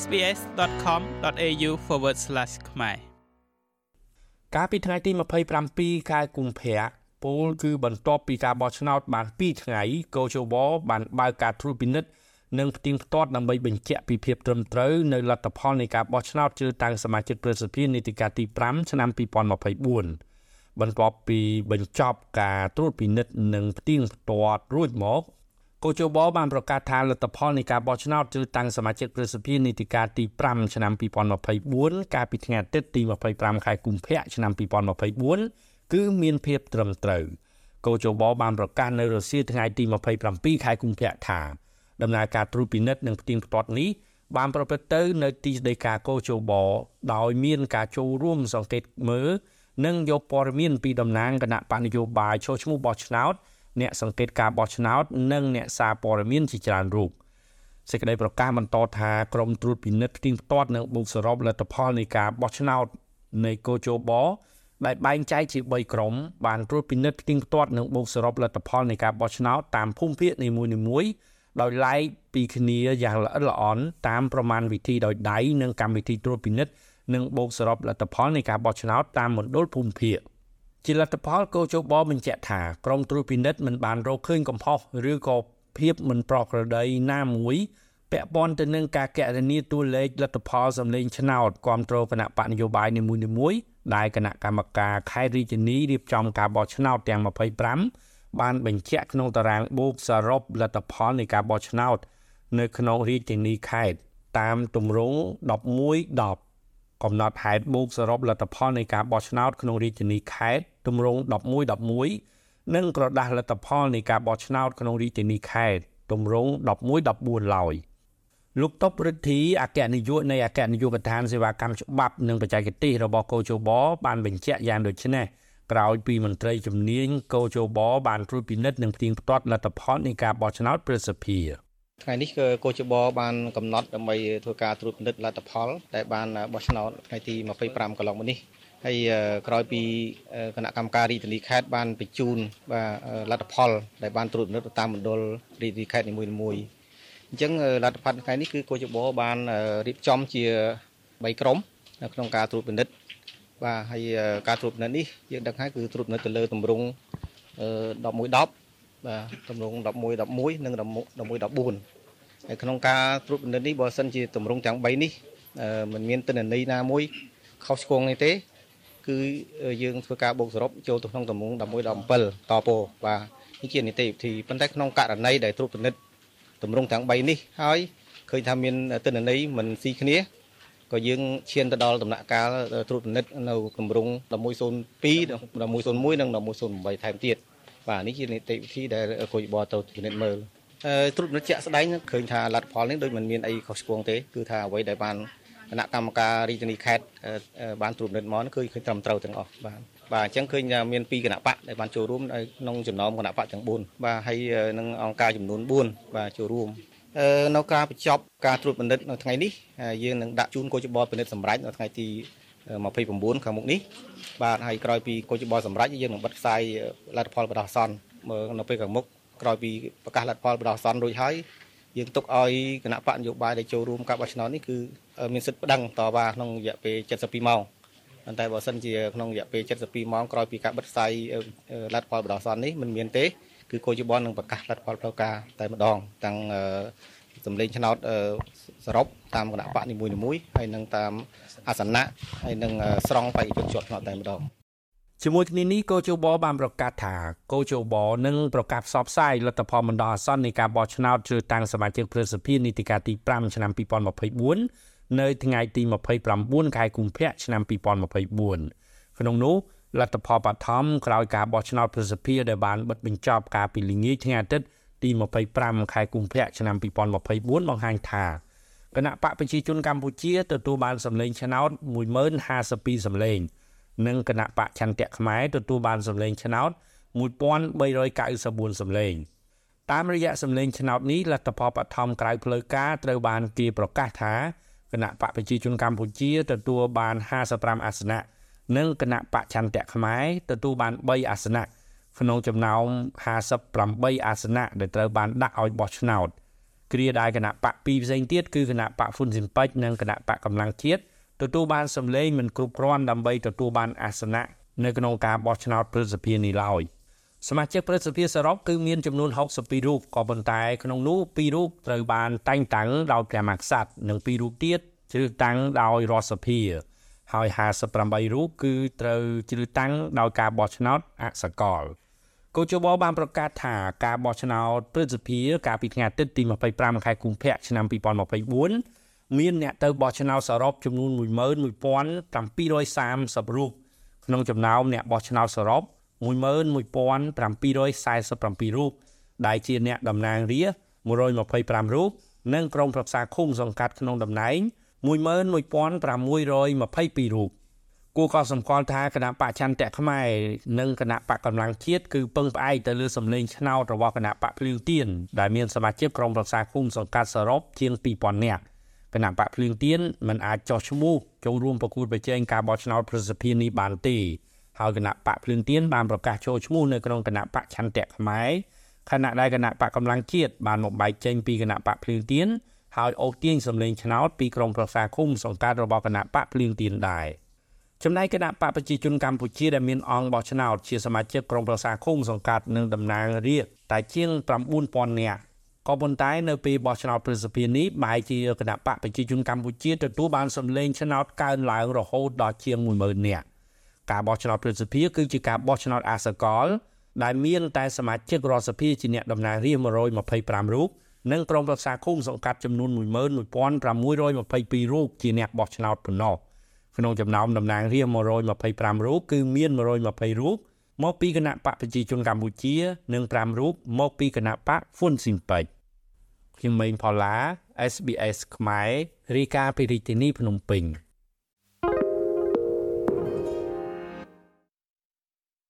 sbs.com.au/ ខ្មែរកាលពីថ្ងៃទី27ខែកុម្ភៈពលគឺបន្ទាប់ពីការបោះឆ្នោតបាន2ថ្ងៃកោជវបានបើកការត្រួតពិនិត្យនិងផ្ទៀងផ្ទាត់ដើម្បីបញ្ជាក់ពីភាពត្រឹមត្រូវនៅលទ្ធផលនៃការបោះឆ្នោតជ្រើសតាំងសមាជិកប្រសិទ្ធិនីតិកាលទី5ឆ្នាំ2024បន្ទាប់ពីបញ្ចប់ការត្រួតពិនិត្យនិងផ្ទៀងផ្ទាត់រួចមក កោជបបានប្រកាសថាលទ្ធផលនៃការបោះឆ្នោតជ្រើសតាំងសមាជិកប្រសិទ្ធិនីតិកាលទី5ឆ្នាំ2024កាលពីថ្ងៃអាទិត្យទី25ខែកុម្ភៈឆ្នាំ2024គឺមានភាពត្រឹមត្រូវកោជបបានប្រកាសនៅរសៀលថ្ងៃទី27ខែកុម្ភៈថាដំណើរការត្រួតពិនិត្យនិងផ្ទៀងផ្ទាត់នេះបានប្រព្រឹត្តទៅនៅទីស្តីការកោជបដោយមានការចូលរួមសង្កេតមើលនិងយកព័ត៌មានពីតំណាងគណៈបកនយោបាយចូលឈ្មោះបោះឆ្នោត អ្នកសង្កេតការបោះឆ្នោត និងអ្នកសារព័ត៌មានជាច្រើនរូបសេចក្តីប្រកាសបន្តថាក្រមត្រួតពិនិត្យផ្ទៀងផ្ទាត់និងបូកសរុបលទ្ធផលនៃការបោះឆ្នោតនៃកោជបដែលបែងចែកជា3ក្រុមបានត្រួតពិនិត្យផ្ទៀងផ្ទាត់និងបូកសរុបលទ្ធផលនៃការបោះឆ្នោតតាមភូមិភាគនីមួយៗដោយឡែកពីគ្នាយ៉ាងល្អិតល្អន់តាមប្រមាណវិធីដោយដៃនិងកម្មវិធីត្រួតពិនិត្យនិងបូកសរុបលទ្ធផលនៃការបោះឆ្នោតតាមមណ្ឌលភូមិភាគ ជាលទ្ធផលកោជបបញ្ជាក់ថាក្រមត្រួតពិនិត្យមិនបានរកឃើញកំហុសឬក៏ភាពមិនប្រក្រតីណាមួយពាក់ព័ន្ធទៅនឹងការកណនាតួលេខលទ្ធផលសម្លេងឆ្នោតគ្រប់គ្រងគណៈបកនយោបាយនីមួយៗដែលគណៈកម្មការខេត្តរាជធានីរៀបចំការបោះឆ្នោតទាំង25បានបញ្ជាក់ក្នុងតារាងបូកសរុបលទ្ធផលនៃការបោះឆ្នោត នៅក្នុងរាជធានីខេត្តតាមទម្រង់11 10កំណត់ហេតុបូកសរុបលទ្ធផលនៃការបោះឆ្នោតក្នុងរាជធានីខេត្ត ទម្រង់11 11និងក្រដាស់លទ្ធផលនៃការបោះឆ្នោតក្នុងរាជធានីខេត្តទម្រង់11 14ឡើយលោកតបរិទ្ធីអគ្គនាយកនៃអគ្គនាយកដ្ឋានសេវាកម្មច្បាប់និងបច្ចេកទេសរបស់កោជបបានបញ្ជាក់យ៉ាងដូចនេះក្រោយពីមន្ត្រីជំនាញកោជបបានត្រួតពិនិត្យនិងផ្ទៀងផ្ទាត់លទ្ធផលនៃការបោះឆ្នោតប្រសិទ្ធភាពថ្ងៃនេះគឺកោជបបានកំណត់ដើម្បីធ្វើការត្រួតពិនិត្យលទ្ធផលដែលបានបោះឆ្នោតថ្ងៃទី25កន្លងមកនេះ ហើយក្រោយពីគណៈកម្មការរាជធានីខេត្តបានបញ្ជូនបាទលទ្ធផល ដែលបានត្រួតពិនិត្យតាមមណ្ឌលរាជធានីខេត្តនីមួយៗអញ្ចឹងលទ្ធផលថ្ងៃនេះគឺកោជបបានរៀបចំជា3ក្រុមនៅក្នុងការត្រួតពិនិត្យបាទហើយការត្រួតពិនិត្យនេះយើងដឹងហើយគឺត្រួតពិនិត្យទៅលើទម្រង់11 10បាទតម្រង11 11និង11 14ហើយក្នុងការត្រួតពិនិត្យនេះបើសិនជាតម្រងទាំង3នេះមិនមានទិន្នន័យណាមួយខុសឆ្គងនេះទេ គឺយើងធ្វើការបូកសរុបចូលទៅក្នុងតម្រង11 17តពោបាទនេះជានីតិវិធីប៉ុន្តែក្នុងករណីដែលត្រួតពិនិត្យតម្រងទាំង3នេះហើយឃើញថាមានទិន្នន័យមិនស៊ីគ្នាក៏យើងឈានទៅដល់ដំណាក់កាលត្រួតពិនិត្យនៅតម្រង1102 1101និង1108ថែមទៀតបាទនេះជានីតិវិធីដែលគយបទៅពិនិត្យមើលត្រួតពិនិត្យជាក់ស្ដែងឃើញថាលទ្ធផលនេះដូចមិនមានអីខុសឆ្គងទេគឺថាអ្វីដែលបាន គណៈកម្មការរាជធានីខេត្តបានត្រួតពិនិត្យមកគឺឃើញត្រឹមត្រូវទាំងអស់បាទបាទអញ្ចឹងឃើញមានពីរគណៈបកដែលបានចូលរួមក្នុងចំណោមគណៈបកទាំង4បាទហើយនឹងអង្គការចំនួន4បាទចូលរួមនៅការបញ្ចប់ការត្រួតពិនិត្យនៅថ្ងៃនេះយើងនឹងដាក់ជូនកោជបពិនិត្យសម្រាប់នៅថ្ងៃទី29ខាងមុខនេះបាទហើយក្រោយពីកោជបសម្រាប់យើងនឹងបិទផ្សាយលទ្ធផលបដោះអាសន្ននៅពេលខាងមុខក្រោយពីប្រកាសលទ្ធផលបដោះអាសន្នរួចហើយ យើងទុកឲ្យគណៈបកនយោបាយដែលចូលរួមការបោះឆ្នោតនេះគឺមានសិទ្ធិប្តឹងតវ៉ាក្នុងរយៈពេល72ម៉ោងប៉ុន្តែបើសិនជាក្នុងរយៈពេល72ម៉ោងក្រោយពីការបិទផ្សាយលទ្ធផលបដោះអាសន្ននេះមិនមានទេគឺកោជបនឹងប្រកាសលទ្ធផលផ្លូវការតែម្ដងទាំងសម្លេងឆ្នោតសរុបតាមគណៈបកនីមួយៗហើយនឹងតាមអាសនៈហើយនឹងស្រង់បេក្ខជនជាប់ឆ្នោតតែម្ដង ជាមួយគ្នានេះកោជបបានប្រកាសថាកោជបនឹងប្រកាសផ្សព្វផ្សាយលទ្ធផលបណ្ដោះអាសន្ននៃការបោះឆ្នោតជ្រើសតាំងសមាជិកព្រឹទ្ធសភានីតិកាលទី5ឆ្នាំ2024នៅថ្ងៃទី29ខែកុម្ភៈឆ្នាំ2024ក្នុងនោះលទ្ធផលបឋមក្រោយការបោះឆ្នោតព្រឹទ្ធសភាដែលបានបិទបញ្ចប់កាលពីល្ងាចថ្ងៃអាទិត្យទី25ខែកុម្ភៈឆ្នាំ2024បង្ហាញថាគណៈបកប្រជាជនកម្ពុជាទទួលបានសម្លេងឆ្នោត10052សម្លេង និងគណៈបកឆន្ទៈខ្មែរទទួលបានសម្លេងឆ្នោត1394សម្លេងតាមរយៈសម្លេងឆ្នោតនេះលទ្ធផលបឋមក្រៅផ្លូវការត្រូវបានគេប្រកាសថាគណៈបកប្រជាជនកម្ពុជាទទួលបាន55អាសនៈនិងគណៈបកឆន្ទៈខ្មែរទទួលបាន3អាសនៈក្នុងចំណោម58អាសនៈដែលត្រូវបានដាក់ឲ្យបោះឆ្នោតគ្រាដែលគណៈបកពីរផ្សេងទៀតគឺគណៈបកហ៊ុនស៊ីនប៉ិចនិងគណៈបកកម្លាំងជាតិ ទទួលបានសម្លេងមិនគ្រប់គ្រាន់ដើម្បីទទួលបានអាសនៈនៅក្នុងការបោះឆ្នោតព្រឹទ្ធសភានេះឡើយសមាជិកព្រឹទ្ធសភាសរុបគឺមានចំនួន62រូបក៏ប៉ុន្តែក្នុងនោះ2រូបត្រូវបានតែងតាំងដោយព្រះមហាក្សត្រនិង2រូបទៀតជ្រើសតាំងដោយរដ្ឋសភា ហើយ58រូបគឺត្រូវជ្រើសតាំងដោយការបោះឆ្នោតអសកលកោជបបានប្រកាសថាការបោះឆ្នោតព្រឹទ្ធសភាកាលពីថ្ងៃអាទិត្យទី25ខែកុម្ភៈឆ្នាំ2024 មានអ្នកទៅបោះឆ្នោតសរុបចំនួន11730រូបក្នុងចំណោមអ្នកបោះឆ្នោតសរុប11747រូបដែលជាអ្នកតំណាងរាស្ត្រ125រូបនិងក្រុមប្រឹក្សាឃុំសង្កាត់ក្នុងតំណែង11622រូបគួរក៏សម្គាល់ថាគណៈបច្ឆន្ទៈខ្មែរនិងគណៈបកកម្លាំងជាតិគឺពឹងផ្អែកទៅលើសម្លេងឆ្នោតរបស់គណៈបកភ្លៀងទៀនដែលមានសមាជិកក្រុមប្រឹក្សាឃុំសង្កាត់សរុបជាង2000នាក់ គណៈបកភ្លៀងទៀនមិនអាចចោះឈ្មោះចូលរួមប្រគួតប្រជែងការបោះឆ្នោតប្រសិទ្ធភាពនេះបានទេហើយគណៈបកភ្លឿនទៀនបានប្រកាសចូលឈ្មោះនៅក្នុងគណៈបកឆន្ទៈខ្មែរខណៈដែលគណៈបកកម្លាំងជាតិបានមកបែកចេញពីគណៈបកភ្លឿនទៀនហើយអូសទាញសម្លេងឆ្នោតពីក្រមប្រឹក្សាគុំសង្កាត់របស់គណៈបកភ្លឿនទៀនដែរចំណែកគណៈបកប្រជាជនកម្ពុជាដែលមានអង្គបោះឆ្នោតជាសមាជិកក្រុមប្រឹក្សាគុំសង្កាត់និងតំណាងរាស្ត្រតែជាង9000នាក់ ក៏ប៉ុន្តែនៅពេលបោះឆ្នោតប្រសិទ្ធភាពនេះបែរជាគណៈបកប្រជាជនកម្ពុជាទទួលបានសម្លេងឆ្នោតកើនឡើងរហូតដល់ជាង10000នាក់ការបោះឆ្នោតព្រឹទ្ធសភាគឺជាការបោះឆ្នោតអាសកល ដែលមានតែសមាជិករដ្ឋសភាជាអ្នកតំណាងរាស្ត្រ125រូបនិងក្រុមប្រឹក្សាឃុំសង្កាត់ចំនួន11622រូបជាអ្នកបោះឆ្នោតប៉ុណ្ណោះក្នុងចំណោមតំណាងរាស្ត្រ125រូបគឺមាន120រូប មកពីគណៈបកប្រជាជនកម្ពុជា និង5រូបមកពីគណៈបកហ្វុនស៊ីនប៉ិចខ្ញុំម៉េងផល្លា SBS ខ្មែររាយការណ៍ពីរាជធានីភ្នំពេញ